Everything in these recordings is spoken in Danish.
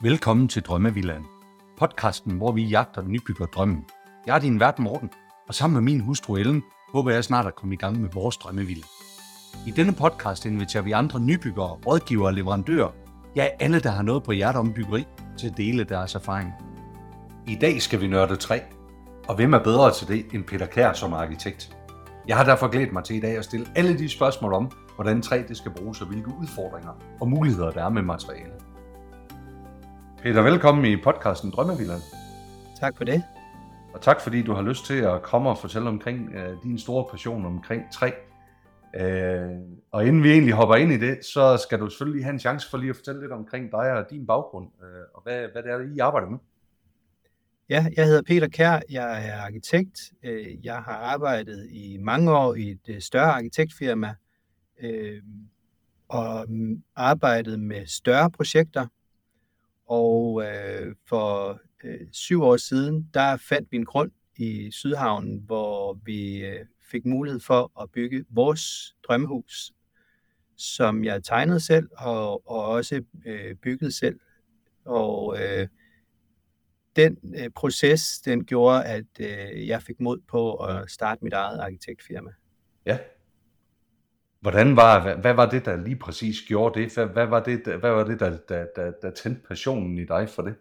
Velkommen til Drømmevillaen. Podcasten, hvor vi jagter den nybygger drømmen. Jeg er din vært Morten, og sammen med min hustru Ellen, håber jeg snart at komme i gang med vores drømmevilla. I denne podcast inviterer vi andre nybyggere, rådgivere og leverandører, ja alle, der har noget på hjertet om byggeri, til at dele deres erfaring. I dag skal vi nørde træ, og hvem er bedre til det end Peter Kær som arkitekt? Jeg har derfor glædet mig til i dag at stille alle de spørgsmål om, hvordan træ det skal bruges og hvilke udfordringer og muligheder der er med materialet. Peter, velkommen i podcasten Drømmevillaen. Tak for det. Og tak fordi du har lyst til at komme og fortælle omkring uh, din store passion omkring træ. Uh, og inden vi egentlig hopper ind i det, så skal du selvfølgelig have en chance for lige at fortælle lidt omkring dig og din baggrund, uh, og hvad, hvad det er, I arbejder med. Ja, jeg hedder Peter Kær, jeg er arkitekt. Jeg har arbejdet i mange år i et større arkitektfirma, og arbejdet med større projekter. Og øh, for øh, syv år siden, der fandt vi en grund i Sydhavnen, hvor vi øh, fik mulighed for at bygge vores drømmehus, som jeg tegnede selv og, og også øh, byggede selv. Og øh, den øh, proces, den gjorde, at øh, jeg fik mod på at starte mit eget arkitektfirma. Ja. Hvordan var, hvad, var det, der lige præcis gjorde det? Hvad, hvad var det, hvad var det der, der, der, der tændte passionen i dig for det?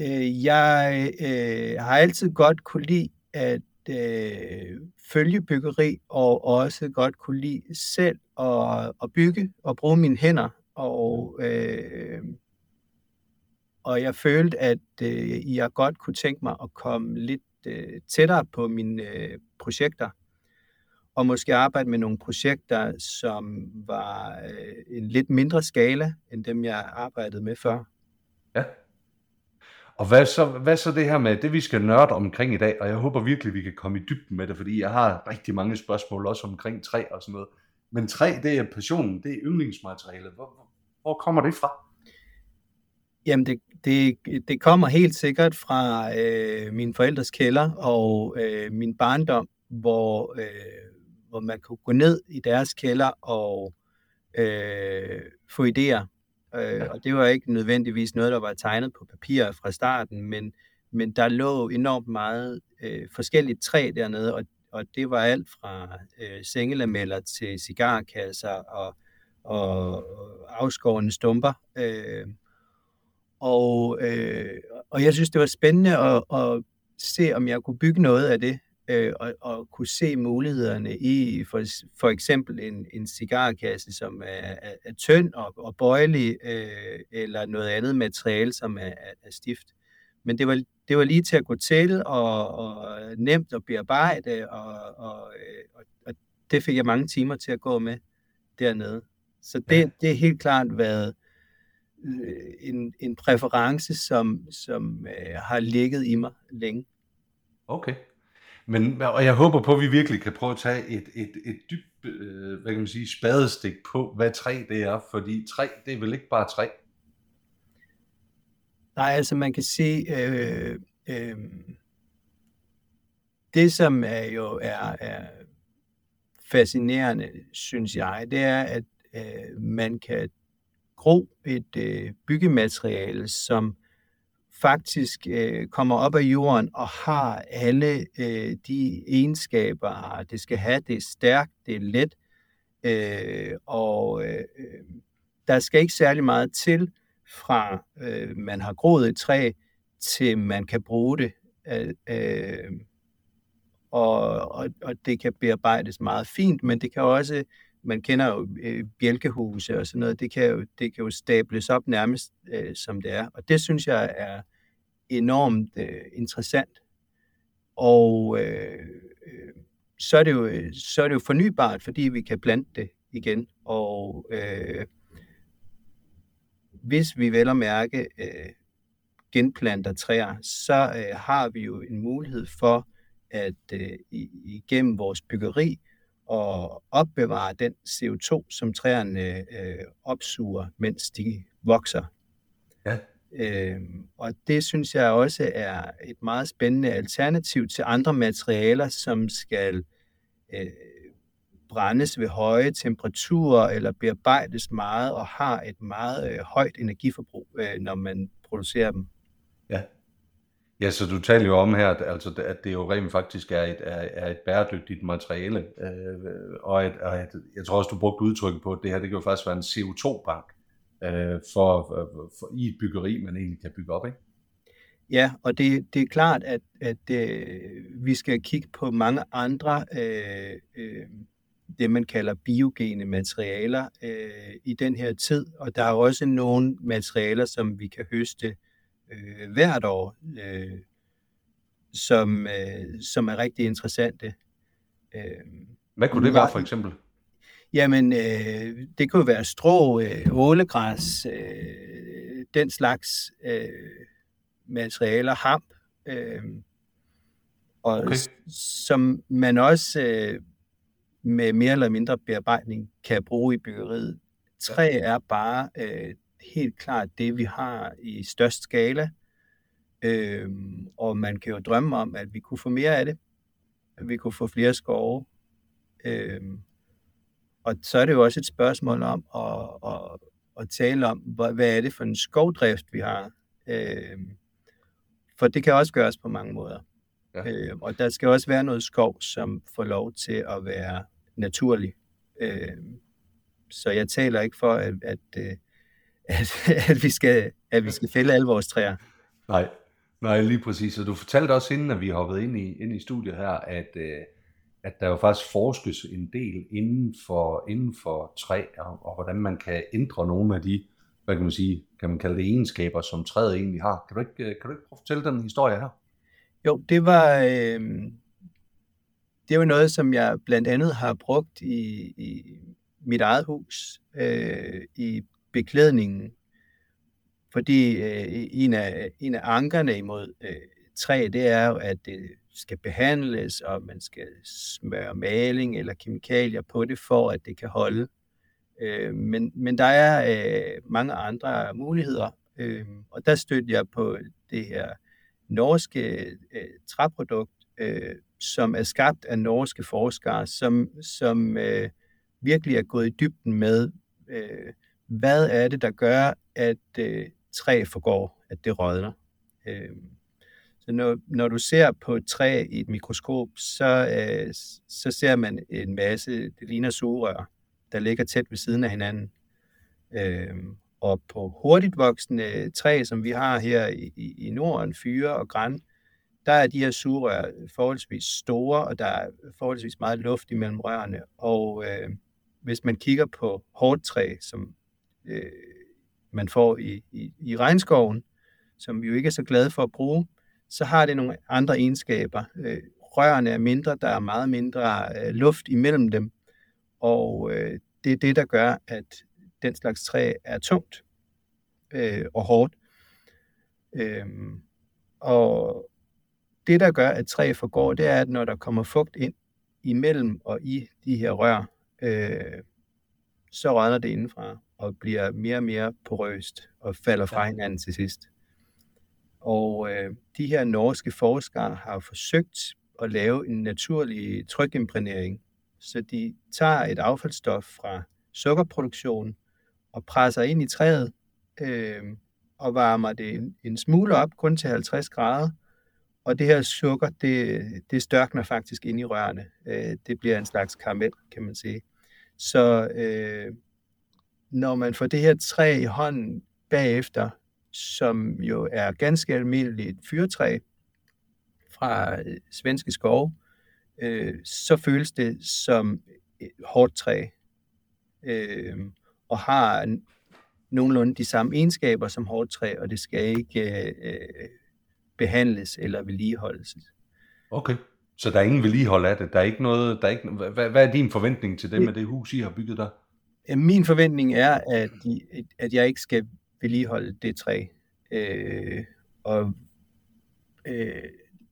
Øh, jeg øh, har altid godt kunne lide at øh, følge byggeri, og også godt kunne lide selv at, at bygge og bruge mine hænder. Og, øh, og jeg følte, at øh, jeg godt kunne tænke mig at komme lidt øh, tættere på mine øh, projekter, og måske arbejde med nogle projekter, som var øh, en lidt mindre skala, end dem jeg arbejdede med før. Ja. Og hvad så, hvad så det her med det, vi skal nørde omkring i dag, og jeg håber virkelig, vi kan komme i dybden med det, fordi jeg har rigtig mange spørgsmål også omkring træ og sådan noget. Men træ, det er passionen, det er yndlingsmateriale. Hvor, hvor kommer det fra? Jamen, det, det, det kommer helt sikkert fra øh, min forældres kælder og øh, min barndom, hvor, øh, hvor man kunne gå ned i deres kælder og øh, få idéer Øh, og det var ikke nødvendigvis noget, der var tegnet på papir fra starten, men, men der lå enormt meget øh, forskelligt træ dernede, og, og det var alt fra øh, sengelameller til cigarkasser og, og afskårende stumper. Øh, og, øh, og jeg synes, det var spændende at, at se, om jeg kunne bygge noget af det øh, og, og kunne se mulighederne i for, for eksempel en, en cigarkasse, som er, er, er tynd og, og bøjelig, øh, eller noget andet materiale, som er, er, er stift. Men det var, det var lige til at gå til, og, og nemt at bearbejde, og, og, øh, og, og det fik jeg mange timer til at gå med dernede. Så det, ja. det er helt klart været øh, en, en præference, som, som øh, har ligget i mig længe. Okay. Men, og jeg håber på, at vi virkelig kan prøve at tage et, et, et dybt, øh, hvad kan man sige, spadestik på, hvad træ det er, fordi træ, det er vel ikke bare træ? Nej, altså man kan sige, øh, øh, det som er jo er, er fascinerende, synes jeg, det er, at øh, man kan gro et øh, byggemateriale, som faktisk øh, kommer op af jorden og har alle øh, de egenskaber, ah, det skal have. Det er stærkt, det er let, øh, og øh, der skal ikke særlig meget til, fra øh, man har groet et træ, til man kan bruge det. Øh, øh, og, og, og det kan bearbejdes meget fint, men det kan også, man kender jo øh, bjælkehuse og sådan noget, det kan jo, det kan jo stables op nærmest øh, som det er. Og det synes jeg er, enormt øh, interessant. Og øh, øh, så, er det jo, så er det jo fornybart, fordi vi kan plante det igen. Og øh, hvis vi vel og mærke øh, genplanter træer, så øh, har vi jo en mulighed for at øh, igennem vores byggeri og opbevare den CO2, som træerne øh, opsuger, mens de vokser. Øh, og det synes jeg også er et meget spændende alternativ til andre materialer, som skal øh, brændes ved høje temperaturer eller bearbejdes meget og har et meget øh, højt energiforbrug, øh, når man producerer dem. Ja. Ja, så du taler jo om her, at, altså, at det jo rent faktisk er et, er, er et bæredygtigt materiale, øh, og, et, og et, jeg tror også, du brugte udtrykket på, at det her det kan jo faktisk være en CO2-bank øh, for, for, for, i et byggeri, man egentlig kan bygge op, ikke? Ja, og det, det er klart, at, at øh, vi skal kigge på mange andre, øh, øh, det man kalder biogene materialer øh, i den her tid, og der er også nogle materialer, som vi kan høste øh, hvert år, øh, som, øh, som er rigtig interessante. Øh, Hvad kunne det være for eksempel? Jamen, øh, det kunne være strå, øh, ålegræs, øh, den slags øh, materialer, hamp, øh, og okay. som man også øh, med mere eller mindre bearbejdning kan bruge i byggeriet. Træ er bare øh, helt klart det, vi har i størst skala, øh, og man kan jo drømme om, at vi kunne få mere af det, at vi kunne få flere skove, øh, og så er det jo også et spørgsmål om at, at, at tale om, hvad er det for en skovdrift, vi har. Øh, for det kan også gøres på mange måder. Ja. Øh, og der skal også være noget skov, som får lov til at være naturlig. Øh, så jeg taler ikke for, at, at, øh, at, at, vi skal, at vi skal fælde alle vores træer. Nej, nej lige præcis. Og du fortalte også inden, at vi hoppede ind i, ind i studiet her, at, øh, at der jo faktisk forskes en del inden for, inden for træ, og, og hvordan man kan ændre nogle af de, hvad kan man sige, kan man kalde det egenskaber, som træet egentlig har. Kan du ikke, øh, kan du ikke prøve at fortælle den historie her? Jo, det var, øh, det var noget, som jeg blandt andet har brugt i, i mit eget hus, øh, i beklædningen. Fordi øh, en, af, en af ankerne imod øh, træ, det er jo, at det skal behandles, og man skal smøre maling eller kemikalier på det, for at det kan holde. Øh, men, men der er øh, mange andre muligheder, øh, og der støtter jeg på det her norske øh, træprodukt, øh, som er skabt af norske forskere, som, som øh, virkelig er gået i dybden med, øh, hvad er det, der gør, at øh, træ forgår, at det rådner. Øh, så når, når du ser på et træ i et mikroskop, så, øh, så ser man en masse, det ligner sugerør, der ligger tæt ved siden af hinanden. Øh, og på hurtigt voksende træ, som vi har her i, i, Norden, fyre og græn, der er de her sugerør forholdsvis store, og der er forholdsvis meget luft imellem rørene. Og øh, hvis man kigger på hårdt træ, som øh, man får i, i, i regnskoven, som vi jo ikke er så glade for at bruge, så har det nogle andre egenskaber. Øh, rørene er mindre, der er meget mindre øh, luft imellem dem, og øh, det er det, der gør, at den slags træ er tungt øh, og hårdt. Øh, og det, der gør, at træ forgår, det er, at når der kommer fugt ind imellem og i de her rør, øh, så rådner det indenfra og bliver mere og mere porøst og falder fra hinanden til sidst. Og øh, de her norske forskere har forsøgt at lave en naturlig trykimprægnering, så de tager et affaldsstof fra sukkerproduktion og presser ind i træet øh, og varmer det en, en smule op, kun til 50 grader, og det her sukker, det, det størkner faktisk ind i rørene. Øh, det bliver en slags karamel, kan man sige. Så øh, når man får det her træ i hånden bagefter, som jo er ganske almindeligt fyrtræ fra svenske skove, øh, så føles det som et hårdt træ, øh, og har nogenlunde de samme egenskaber som hårdt træ, og det skal ikke øh, behandles eller vedligeholdes. Okay, så der er ingen vedligehold af det? Der er ikke noget, der er ikke, hvad, hvad er din forventning til det med det hus, I har bygget der? Min forventning er, at, at jeg ikke skal vedligeholde det træ. Øh, og øh,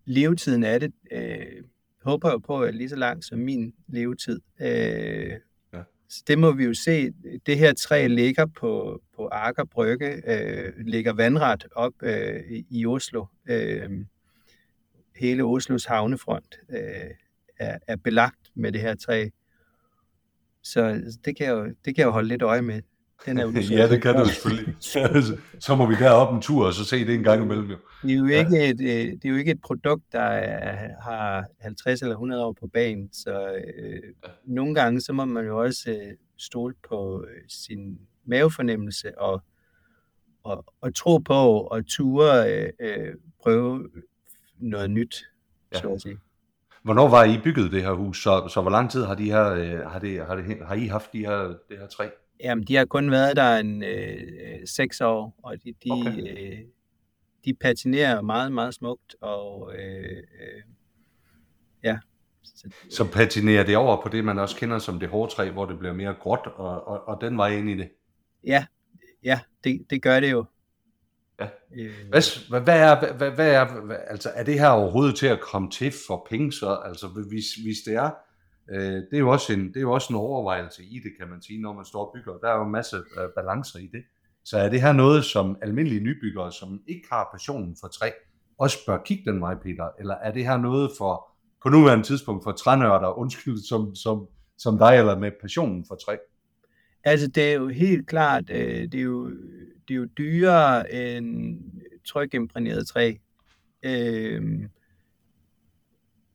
levetiden af det øh, håber jeg på er lige så lang som min levetid. Øh, ja. Så det må vi jo se. Det her træ ligger på, på Aker Brygge, øh, ligger vandret op øh, i Oslo. Øh, hele Oslos havnefront øh, er, er belagt med det her træ. Så det kan, jeg jo, det kan jeg jo holde lidt øje med. Den er jo ja, det kan du selvfølgelig. så må vi derop en tur, og så se det en gang imellem. Jo. Det, er jo ikke ja. et, øh, det er jo ikke et produkt, der er, har 50 eller 100 år på banen, så øh, ja. nogle gange så må man jo også øh, stole på øh, sin mavefornemmelse og, og, og tro på og ture øh, øh, prøve noget nyt, ja. så at sige. Hvornår var I bygget det her hus? Så, så hvor lang tid har, de her, øh, har, det, har, det, har I haft de her, det her træ? Jamen, de har kun været der en øh, seks år, og de, de, okay. øh, de patinerer meget, meget smukt, og øh, øh, ja. Så, så patinerer det over på det, man også kender som det hårde træ, hvor det bliver mere gråt, og, og, og den vej ind i det? Ja, ja det, det gør det jo. Ja. Øh. Hvad, hvad, er, hvad, hvad er, hvad, altså er det her overhovedet til at komme til for penge så? Altså hvis, hvis det er, øh, det, er jo også en, det er jo også en overvejelse i det, kan man sige, når man står og bygger. Der er jo en masse øh, balancer i det. Så er det her noget, som almindelige nybyggere, som ikke har passionen for træ, også bør kigge den vej, Peter? Eller er det her noget for, på nuværende tidspunkt, for trænørder, undskyld, som, som, som dig, eller med passionen for træ? Altså, det er jo helt klart, øh, det er jo, det er jo dyrere end trykimprægneret træ. Øh,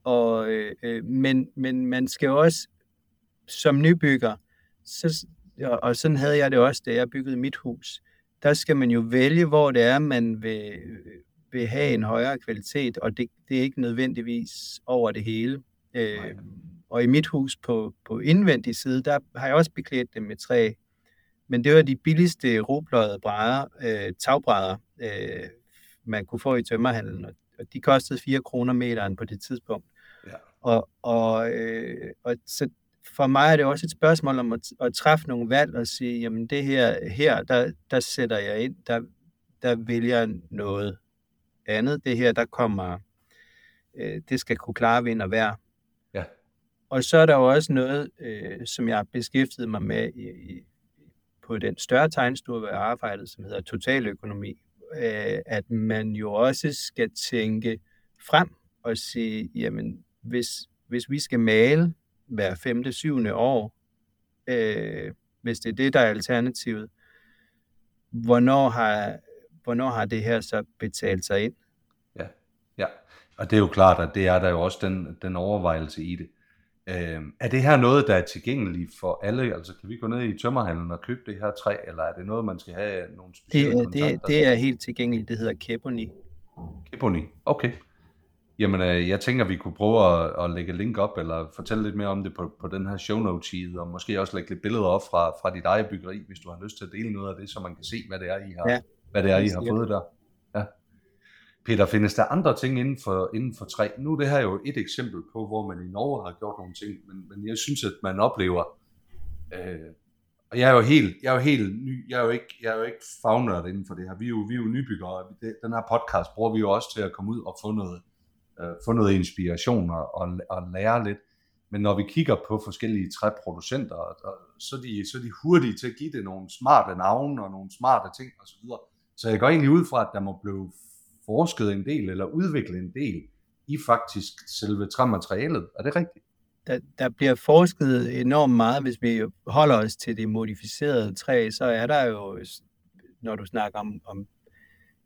og, øh, men, men man skal også som nybygger, så, og sådan havde jeg det også, da jeg byggede mit hus, der skal man jo vælge, hvor det er, man vil, vil have en højere kvalitet, og det, det er ikke nødvendigvis over det hele. Øh, og i mit hus på, på indvendig side, der har jeg også beklædt det med træ, men det var de billigste robløjede brædder, øh, tagbrædder, øh, man kunne få i tømmerhandlen, og de kostede 4 kroner meteren på det tidspunkt. Og, og, øh, og så for mig er det også et spørgsmål om at, at træffe nogle valg og sige, jamen det her, her der, der sætter jeg ind, der, der vælger jeg noget andet. Det her, der kommer, øh, det skal kunne klare vind og vejr. Ja. Og så er der jo også noget, øh, som jeg har beskæftiget mig med i, i, på den større tegnstue, hvor jeg arbejdet, som hedder totaløkonomi, øh, at man jo også skal tænke frem og sige, jamen hvis, hvis vi skal male hver femte, syvende år, øh, hvis det er det, der er alternativet, hvornår har, hvornår har det her så betalt sig ind? Ja, ja. og det er jo klart, at det er der jo også den, den overvejelse i det. Øh, er det her noget, der er tilgængeligt for alle? Altså kan vi gå ned i tømmerhandlen og købe det her træ, eller er det noget, man skal have nogle specielle det, det, det er helt tilgængeligt. Det hedder Keponi. Keponi, okay. Jamen, øh, jeg tænker, vi kunne prøve at, at lægge link op, eller fortælle lidt mere om det på, på den her show note side, og måske også lægge lidt billeder op fra, fra dit eget byggeri, hvis du har lyst til at dele noget af det, så man kan se, hvad det er, I har, ja, hvad det er, I har fået der. Ja. Peter, findes der andre ting inden for, inden for træ? Nu er det her jo et eksempel på, hvor man i Norge har gjort nogle ting, men, men jeg synes, at man oplever, øh, og jeg er jo helt, jeg er jo helt ny, jeg er jo ikke, jeg er jo ikke fagnørd inden for det her. Vi er jo, vi er jo nybyggere, den her podcast bruger vi jo også til at komme ud og få noget, øh, få noget inspiration og, og, og lære lidt. Men når vi kigger på forskellige træproducenter, og, så, er de, så er de hurtige til at give det nogle smarte navne og nogle smarte ting osv. Så, så jeg går egentlig ud fra, at der må blive forsket en del eller udviklet en del i faktisk selve træmaterialet. Er det rigtigt? Der, der bliver forsket enormt meget, hvis vi holder os til det modificerede træ, så er der jo, når du snakker om, om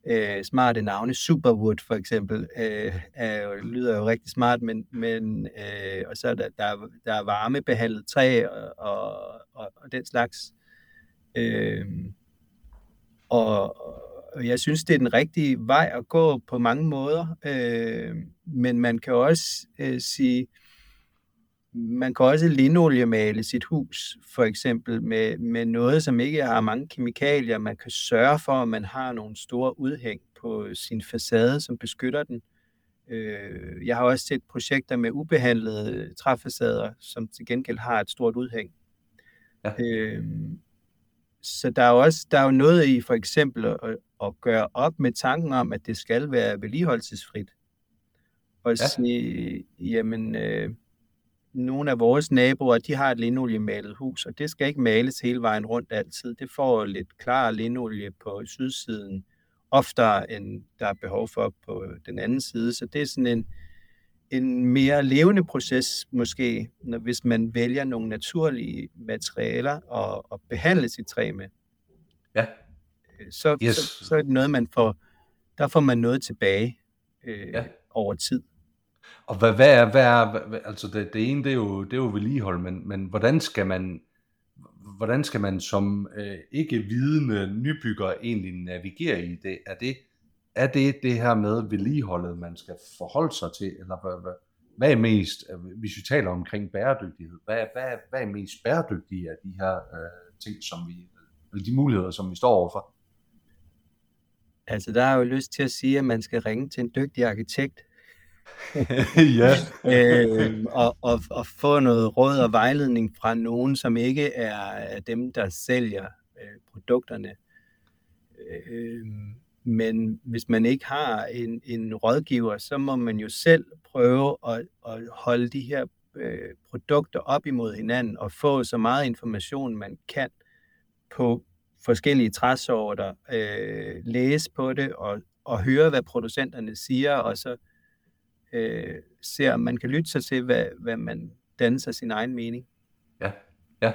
øh, smarte navne. Superwood for eksempel øh, er jo, lyder jo rigtig smart, men, men øh, og så er der, der, der er varmebehandlet træ og, og, og, og den slags. Øh, og, og jeg synes, det er den rigtige vej at gå på mange måder. Øh, men man kan også øh, sige, man kan også linoliemale sit hus, for eksempel, med, med noget, som ikke har mange kemikalier. Man kan sørge for, at man har nogle store udhæng på sin facade, som beskytter den. Øh, jeg har også set projekter med ubehandlede træfacader, som til gengæld har et stort udhæng. Ja. Øh, så der er jo også der er jo noget i for eksempel at, at gøre op med tanken om, at det skal være vedligeholdelsesfrit. Og ja. sige, jamen, øh, nogle af vores naboer, de har et linoliemalet hus, og det skal ikke males hele vejen rundt altid. Det får lidt klar linolie på sydsiden, oftere end der er behov for på den anden side. Så det er sådan en, en mere levende proces måske, når, hvis man vælger nogle naturlige materialer og, og behandle sit træ med. Ja. Så, yes. så, så er det noget, man får, der får man noget tilbage øh, ja. over tid. Og hvad, hvad er, hvad er hvad, altså det, det ene, det er jo, det er jo vedligehold, men, men hvordan skal man, hvordan skal man som øh, ikke vidende nybygger egentlig navigere i det? Er det, er det det her med vedligeholdet, man skal forholde sig til, eller hvad, hvad, hvad er mest, hvis vi taler omkring bæredygtighed, hvad, hvad, hvad er mest bæredygtige af de her øh, ting, som vi, eller de muligheder, som vi står overfor? Altså, der er jo lyst til at sige, at man skal ringe til en dygtig arkitekt, ja. øh, og, og, og få noget råd og vejledning fra nogen, som ikke er dem, der sælger øh, produkterne. Øh, men hvis man ikke har en, en rådgiver, så må man jo selv prøve at, at holde de her øh, produkter op imod hinanden og få så meget information, man kan på forskellige træsorter, øh, læse på det og, og høre, hvad producenterne siger, og så øh, se, om man kan lytte sig til, hvad, hvad man danner sig sin egen mening. Ja, ja.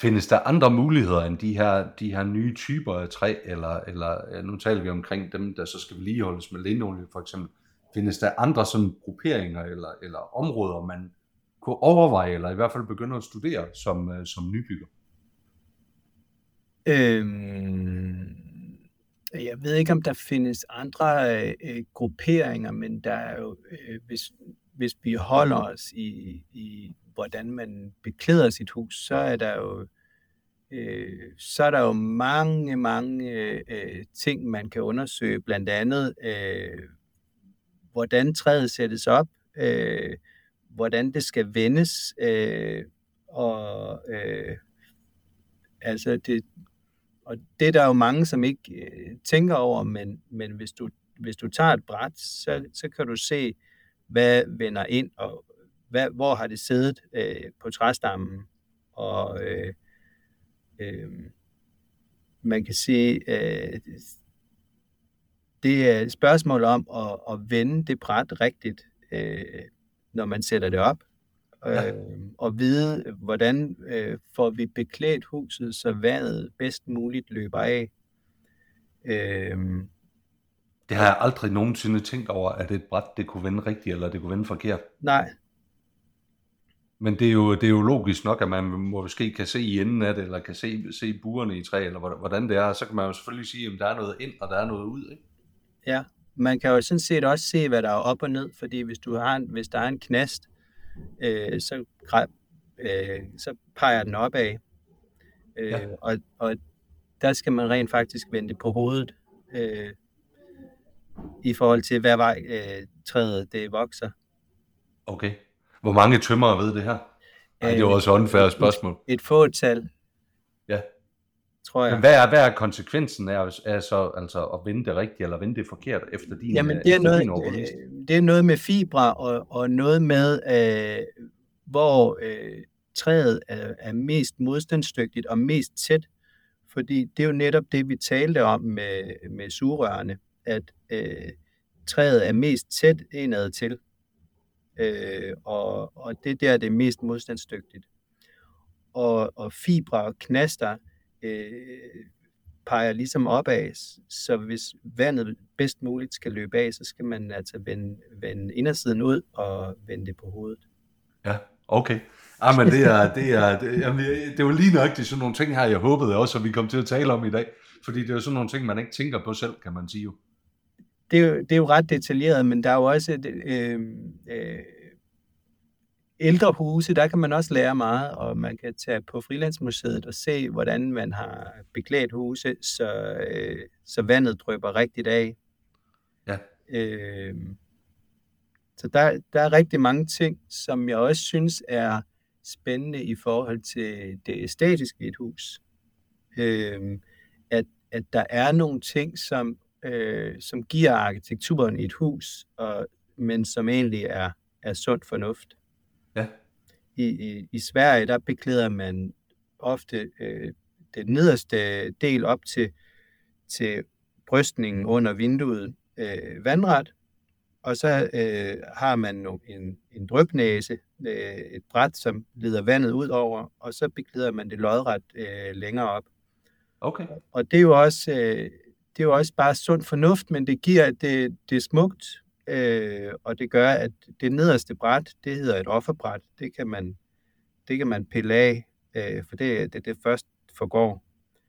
Findes der andre muligheder end de her, de her nye typer af træ, eller, eller nu taler vi omkring dem, der så skal vedligeholdes med lindolie for eksempel. Findes der andre sådan grupperinger eller, eller områder, man kunne overveje, eller i hvert fald begynde at studere som, øh, som nybygger? Øhm, jeg ved ikke, om der findes andre øh, øh, grupperinger, men der er jo, øh, hvis, hvis vi holder os i, i, hvordan man beklæder sit hus, så er der jo øh, så er der jo mange, mange øh, ting, man kan undersøge. Blandt andet, øh, hvordan træet sættes op, øh, hvordan det skal vendes, øh, og øh, altså det, og det er der jo mange, som ikke øh, tænker over, men, men hvis, du, hvis du tager et bræt, så, så kan du se, hvad vender ind, og hvad, hvor har det siddet øh, på træstammen. Og øh, øh, man kan sige, øh, det er et spørgsmål om at, at vende det bræt rigtigt, øh, når man sætter det op ja. øh, og vide, hvordan øh, får vi beklædt huset, så vandet bedst muligt løber af. Øh, det har jeg aldrig nogensinde tænkt over, at et bræt det kunne vende rigtigt, eller det kunne vende forkert. Nej. Men det er, jo, det er jo logisk nok, at man måske kan se i enden af det, eller kan se, se burerne i træ, eller hvordan det er. Så kan man jo selvfølgelig sige, at der er noget ind, og der er noget ud. Ikke? Ja, man kan jo sådan set også se, hvad der er op og ned, fordi hvis, du har en, hvis der er en knast, øh, så, øh, så peger den opad. Øh, ja. og, og der skal man rent faktisk vende på hovedet, øh, i forhold til, hvad vej øh, træet det vokser. Okay. Hvor mange tømmer ved det her? Ej, det var også unfair spørgsmål. Et, et fåtal. Tror jeg. Men hvad er, hvad er konsekvensen af, af så, altså at vende det rigtigt, eller vende det forkert efter din Jamen, det er, noget, det er noget med fibre, og, og noget med, øh, hvor øh, træet er, er mest modstandsdygtigt og mest tæt. Fordi det er jo netop det, vi talte om med, med sugerørene, at øh, træet er mest tæt indad til. Øh, og, og det der det er mest modstandsdygtigt. Og, og fibre og knaster øh, peger ligesom opad, så hvis vandet bedst muligt skal løbe af, så skal man altså vende, vende indersiden ud og vende det på hovedet. Ja, okay. Men det er, det er, det, jamen, det var lige nok det sådan nogle ting her, jeg håbede også, at vi kom til at tale om i dag. Fordi det er jo sådan nogle ting, man ikke tænker på selv, kan man sige jo. Det er jo, det er jo ret detaljeret, men der er jo også et, øh, øh, ældre huse, der kan man også lære meget, og man kan tage på Frilandsmuseet og se, hvordan man har beklædt huse, så, øh, så vandet drøber rigtigt af. Ja. Øh, så der, der er rigtig mange ting, som jeg også synes er spændende i forhold til det æstetiske i et hus. Øh, at, at der er nogle ting, som, øh, som giver arkitekturen i et hus, og, men som egentlig er, er sund fornuft. Ja. I, i, I Sverige, der beklæder man ofte øh, den nederste del op til, til brystningen under vinduet øh, vandret, og så øh, har man en, en drøbnæse, øh, et bræt, som leder vandet ud over, og så beklæder man det lodret øh, længere op. Okay. Og det er jo også, øh, det er jo også bare sund fornuft, men det giver det, det er smukt, øh, og det gør, at det nederste bræt, det hedder et offerbræt. Det kan man, det kan man pille af, øh, for det, det, det først forgår.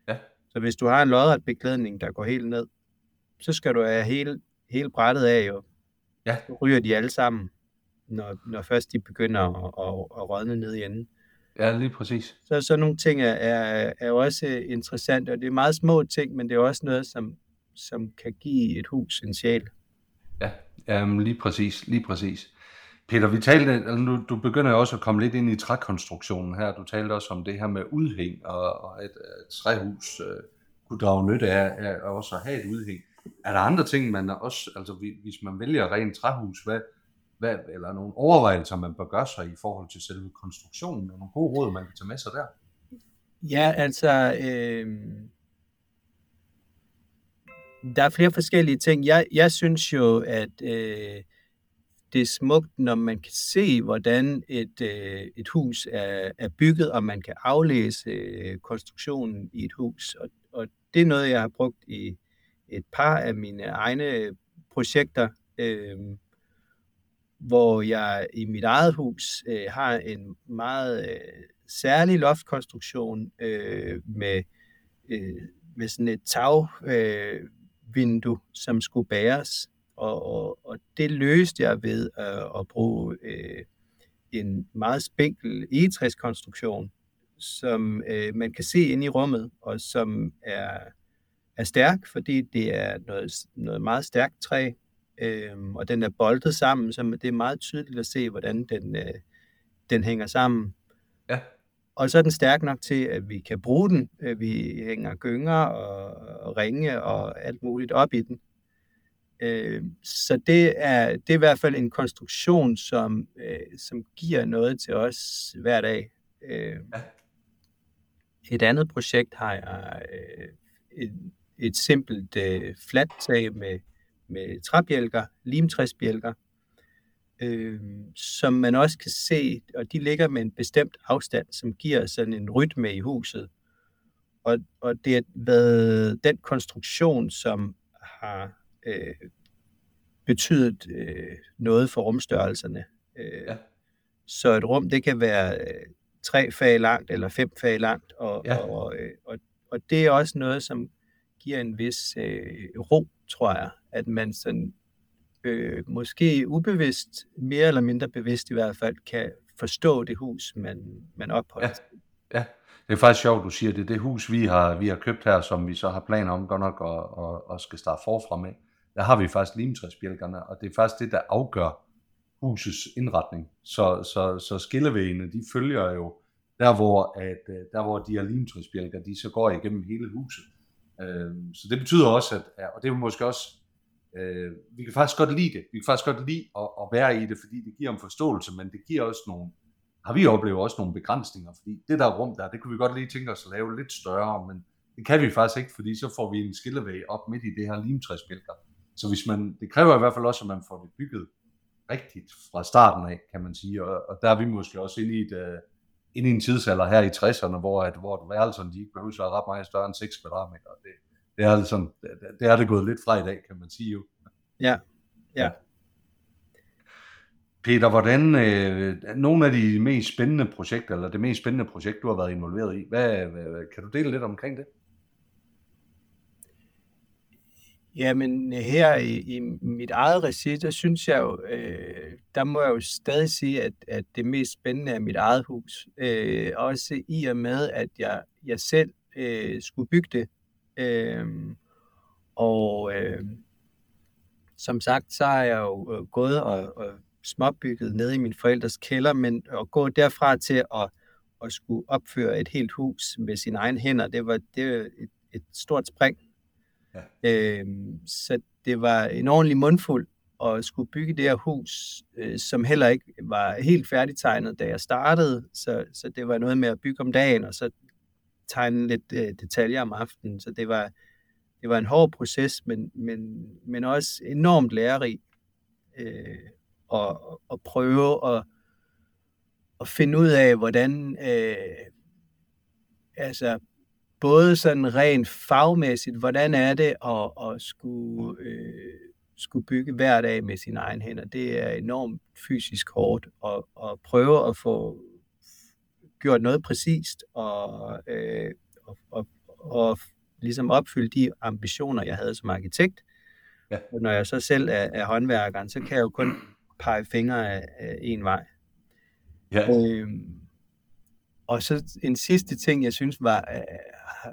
Ja. Så hvis du har en lodret beklædning, der går helt ned, så skal du have hele, hele brættet af, jo. Ja. Så ryger de alle sammen, når, når først de begynder at, at, at rådne ned i enden. Ja, lige præcis. Så sådan nogle ting er, er, er også interessante, og det er meget små ting, men det er også noget, som, som kan give et hus en sjæl. Ja, jamen, lige præcis, lige præcis. Peter, vi talte, altså nu, du begynder jo også at komme lidt ind i trækonstruktionen her. Du talte også om det her med udhæng, og, og et, et træhus øh, kunne drage nytte af, af også at have et udhæng. Er der andre ting, man også, altså hvis man vælger rent træhus, hvad, hvad, eller nogle overvejelser, man bør gøre sig i forhold til selve konstruktionen, og nogle gode råd, man kan tage med sig der? Ja, altså, øh, der er flere forskellige ting. Jeg, jeg synes jo, at øh, det er smukt, når man kan se, hvordan et, øh, et hus er, er bygget, og man kan aflæse øh, konstruktionen i et hus. Og, og det er noget, jeg har brugt i et par af mine egne projekter, øh, hvor jeg i mit eget hus øh, har en meget øh, særlig loftkonstruktion øh, med, øh, med sådan et tag. øh, som skulle bæres. Og, og, og det løste jeg ved at, at bruge øh, en meget spinkel egetræskonstruktion, som øh, man kan se ind i rummet, og som er, er stærk, fordi det er noget, noget meget stærkt træ, øh, og den er boltet sammen, så det er meget tydeligt at se, hvordan den, øh, den hænger sammen. Ja. Og så er den stærk nok til, at vi kan bruge den. Øh, vi hænger gynger og, ringe og alt muligt op i den. Øh, så det er, det er i hvert fald en konstruktion, som, øh, som giver noget til os hver dag. Et andet projekt har jeg et, et simpelt fladt tag med, med træbjælker, limtræsbjælker, øh, som man også kan se, og de ligger med en bestemt afstand, som giver sådan en rytme i huset. Og, og det er været den konstruktion, som har øh, betydet øh, noget for rumstørrelserne. Øh, ja. Så et rum, det kan være øh, tre fag langt eller fem fag langt, og, ja. og, øh, og, og det er også noget, som giver en vis øh, ro, tror jeg, at man sådan øh, måske ubevidst, mere eller mindre bevidst i hvert fald, kan forstå det hus, man, man opholder ja. ja, det er faktisk sjovt, du siger det. Det hus, vi har, vi har købt her, som vi så har planer om godt nok at, at, at skal starte forfra med, der har vi faktisk limtræsbjælkerne, og det er faktisk det, der afgør husets indretning. Så, så, så skillevægene, de følger jo der, hvor, at, der, hvor de her limtræsbjælker, de så går igennem hele huset. Så det betyder også, at, og det er måske også, Øh, vi kan faktisk godt lide det. Vi kan faktisk godt lide at, at være i det, fordi det giver en forståelse, men det giver også nogle, har vi oplevet også nogle begrænsninger, fordi det der rum der, det kunne vi godt lige tænke os at lave lidt større, men det kan vi faktisk ikke, fordi så får vi en skillevæg op midt i det her limtræsbælter. Så hvis man, det kræver i hvert fald også, at man får det bygget rigtigt fra starten af, kan man sige. Og, og der er vi måske også inde i, et, uh, inde i en tidsalder her i 60'erne, hvor, at, hvor værelserne de ikke behøver så ret meget større end 6 kvadratmeter. Det, det, er sådan, det, er det gået lidt fra i dag, kan man sige jo. Ja, ja. Peter, hvordan øh, nogle af de mest spændende projekter, eller det mest spændende projekt, du har været involveret i, hvad, hvad, kan du dele lidt omkring det? Jamen her i, i mit eget regi, der synes jeg jo, øh, der må jeg jo stadig sige, at, at det mest spændende er mit eget hus. Øh, også i og med, at jeg, jeg selv øh, skulle bygge det. Øh, og øh, som sagt, så har jeg jo øh, gået og, og småbygget nede i min forældres kælder, men at gå derfra til at, at skulle opføre et helt hus med sine egne hænder, det var, det var et, et stort spring. Ja. Øh, så det var en ordentlig mundfuld at skulle bygge det her hus, øh, som heller ikke var helt færdigtegnet, da jeg startede. Så, så det var noget med at bygge om dagen, og så tegne lidt øh, detaljer om aftenen. Så det var, det var en hård proces, men, men, men også enormt lærerig. øh, at, at prøve at, at finde ud af, hvordan øh, altså både sådan rent fagmæssigt, hvordan er det at, at skulle, øh, skulle bygge hver dag med sine egne hænder. Det er enormt fysisk hårdt at, at prøve at få gjort noget præcist og, øh, og, og, og ligesom opfylde de ambitioner, jeg havde som arkitekt. Ja. Og når jeg så selv er, er håndværkeren, så kan jeg jo kun pege fingre af, af en vej. Ja. Øhm, og så en sidste ting, jeg synes var øh,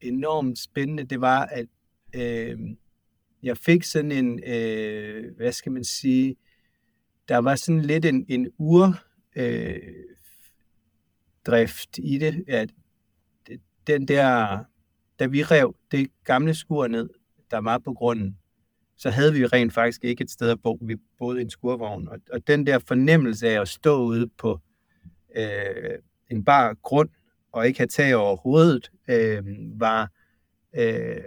enormt spændende, det var, at øh, jeg fik sådan en, øh, hvad skal man sige, der var sådan lidt en, en ur øh, drift i det, at den der, da vi rev det gamle skur ned, der var på grunden, så havde vi rent faktisk ikke et sted at bo. Vi boede i en skurvogn, og, og den der fornemmelse af at stå ude på øh, en bar grund og ikke have tag over hovedet, øh, var øh,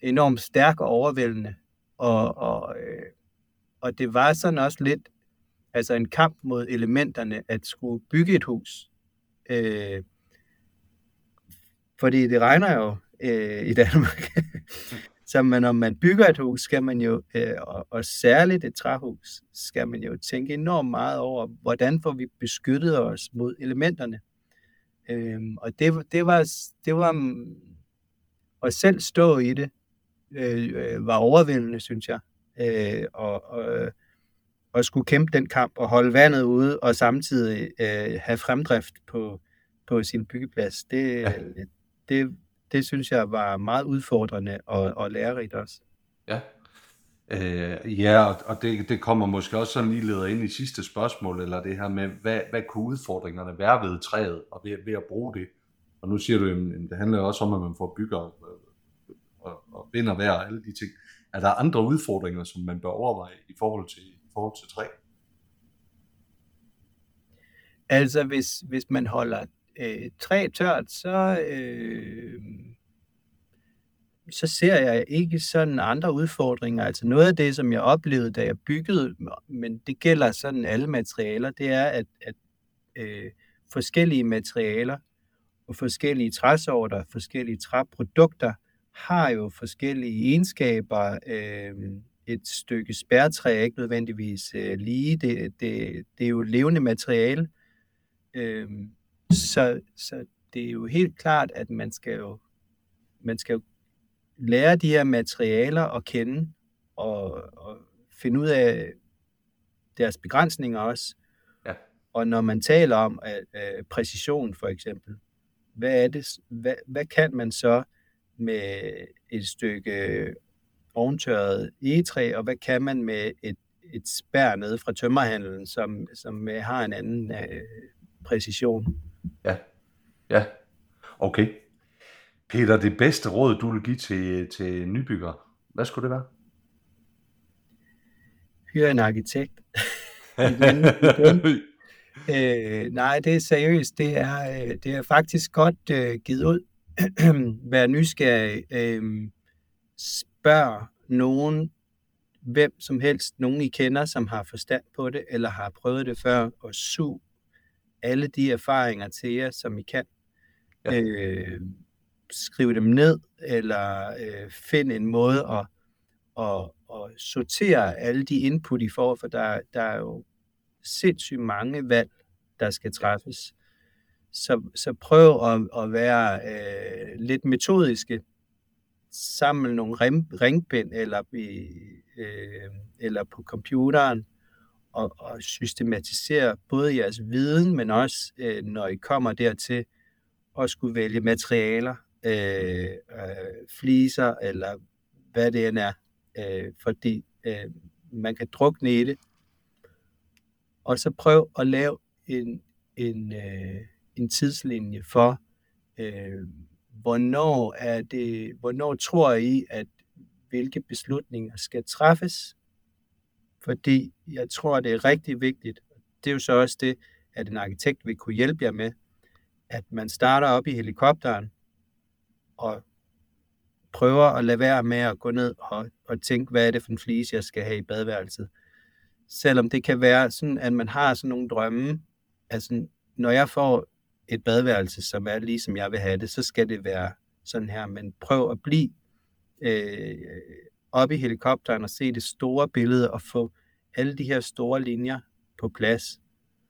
enormt stærk og overvældende. Og, og, øh, og det var sådan også lidt altså en kamp mod elementerne at skulle bygge et hus. Øh, fordi det regner jo øh, i Danmark. Så man, når man bygger et hus, skal man jo, øh, og, og særligt et træhus, skal man jo tænke enormt meget over, hvordan får vi beskyttet os mod elementerne. Øh, og det, det, var, det var at selv stå i det, øh, øh, var overvældende, synes jeg. Øh, og, og, og skulle kæmpe den kamp og holde vandet ude, og samtidig øh, have fremdrift på, på sin byggeplads. Det, ja. det, det synes jeg var meget udfordrende og, og lærerigt også. Ja, øh, ja og det, det kommer måske også sådan lige leder ind i sidste spørgsmål, eller det her med, hvad, hvad kunne udfordringerne være ved træet, og ved, ved at bruge det? Og nu siger du, at det handler også om, at man får bygger og, og, og vind og vejr og alle de ting. Er der andre udfordringer, som man bør overveje i forhold til, forhold til træ? Altså, hvis, hvis man holder øh, træ tørt, så, øh, så ser jeg ikke sådan andre udfordringer. Altså noget af det, som jeg oplevede, da jeg byggede, men det gælder sådan alle materialer, det er, at, at øh, forskellige materialer og forskellige træsorter, forskellige træprodukter har jo forskellige egenskaber. Øh, et stykke spærtræ er ikke nødvendigvis øh, lige. Det, det, det er jo levende materiale. Øh, så, så det er jo helt klart, at man skal jo, man skal jo lære de her materialer at kende og, og finde ud af deres begrænsninger også. Ja. Og når man taler om at, uh, præcision for eksempel, hvad, er det, hvad, hvad kan man så med et stykke oventørret egetræ, og hvad kan man med et, et spær nede fra tømmerhandlen, som, som har en anden uh, præcision? Ja, ja, okay. Peter, det bedste råd, du vil give til, til nybyggere, hvad skulle det være? Hyre en arkitekt. Øh, nej, det er seriøst. Det er, øh, det er faktisk godt øh, givet ud. Vær nysgerrig. Øh, spørg nogen, hvem som helst, nogen I kender, som har forstand på det, eller har prøvet det før, og sug alle de erfaringer til jer, som I kan. Ja. Øh, skriv dem ned, eller øh, find en måde at, at, at sortere alle de input, I får, for der, der er jo sindssygt mange valg, der skal træffes. Så, så prøv at, at være øh, lidt metodiske. Samle nogle rim, ringbind eller, øh, eller på computeren, og, og systematisere både jeres viden, men også øh, når I kommer dertil at skulle vælge materialer, øh, øh, fliser eller hvad det end er, øh, fordi øh, man kan drukne i det. Og så prøv at lave en, en, øh, en tidslinje for, øh, hvornår er det, hvornår tror I, at hvilke beslutninger skal træffes, fordi jeg tror, det er rigtig vigtigt. Det er jo så også det, at en arkitekt vil kunne hjælpe jer med, at man starter op i helikopteren og prøver at lade være med at gå ned og, og tænke, hvad er det for en flise, jeg skal have i badeværelset. selvom det kan være sådan, at man har sådan nogle drømme, altså når jeg får et badeværelse, som er ligesom jeg vil have det, så skal det være sådan her, men prøv at blive øh, op i helikopteren og se det store billede og få alle de her store linjer på plads.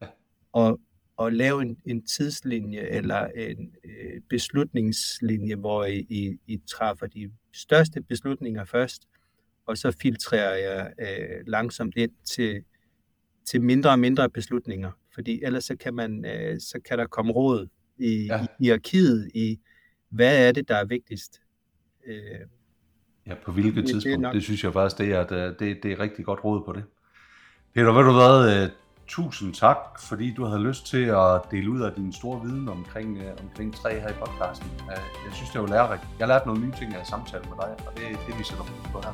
Ja. Og, og lave en, en tidslinje eller en øh, beslutningslinje, hvor I, I, I træffer de største beslutninger først, og så filtrerer jeg øh, langsomt ind til, til mindre og mindre beslutninger. Fordi ellers så kan, man, øh, så kan der komme råd i, ja. i arkivet i, hvad er det, der er vigtigst. Øh, ja, på hvilket tidspunkt. Det, det, det synes jeg faktisk, det er, det, det, er rigtig godt råd på det. Peter, ved du hvad, uh, tusind tak, fordi du havde lyst til at dele ud af din store viden omkring, uh, omkring træ her i podcasten. Uh, jeg synes, det var lærerigt. Jeg har lært nogle nye ting af samtale med dig, og det er det, vi sætter på her.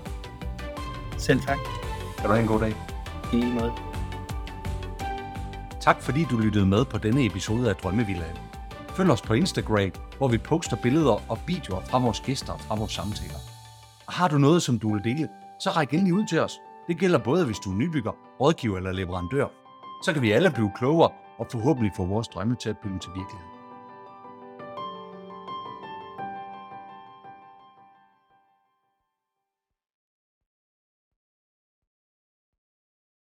Selv tak. Kan du have en god dag. I måde. Tak fordi du lyttede med på denne episode af Drømmevillaen. Følg os på Instagram, hvor vi poster billeder og videoer fra vores gæster og fra vores samtaler. Og har du noget, som du vil dele, så ræk endelig ud til os. Det gælder både, hvis du er nybygger, rådgiver eller leverandør. Så kan vi alle blive klogere og forhåbentlig få vores drømme til at blive til virkelighed.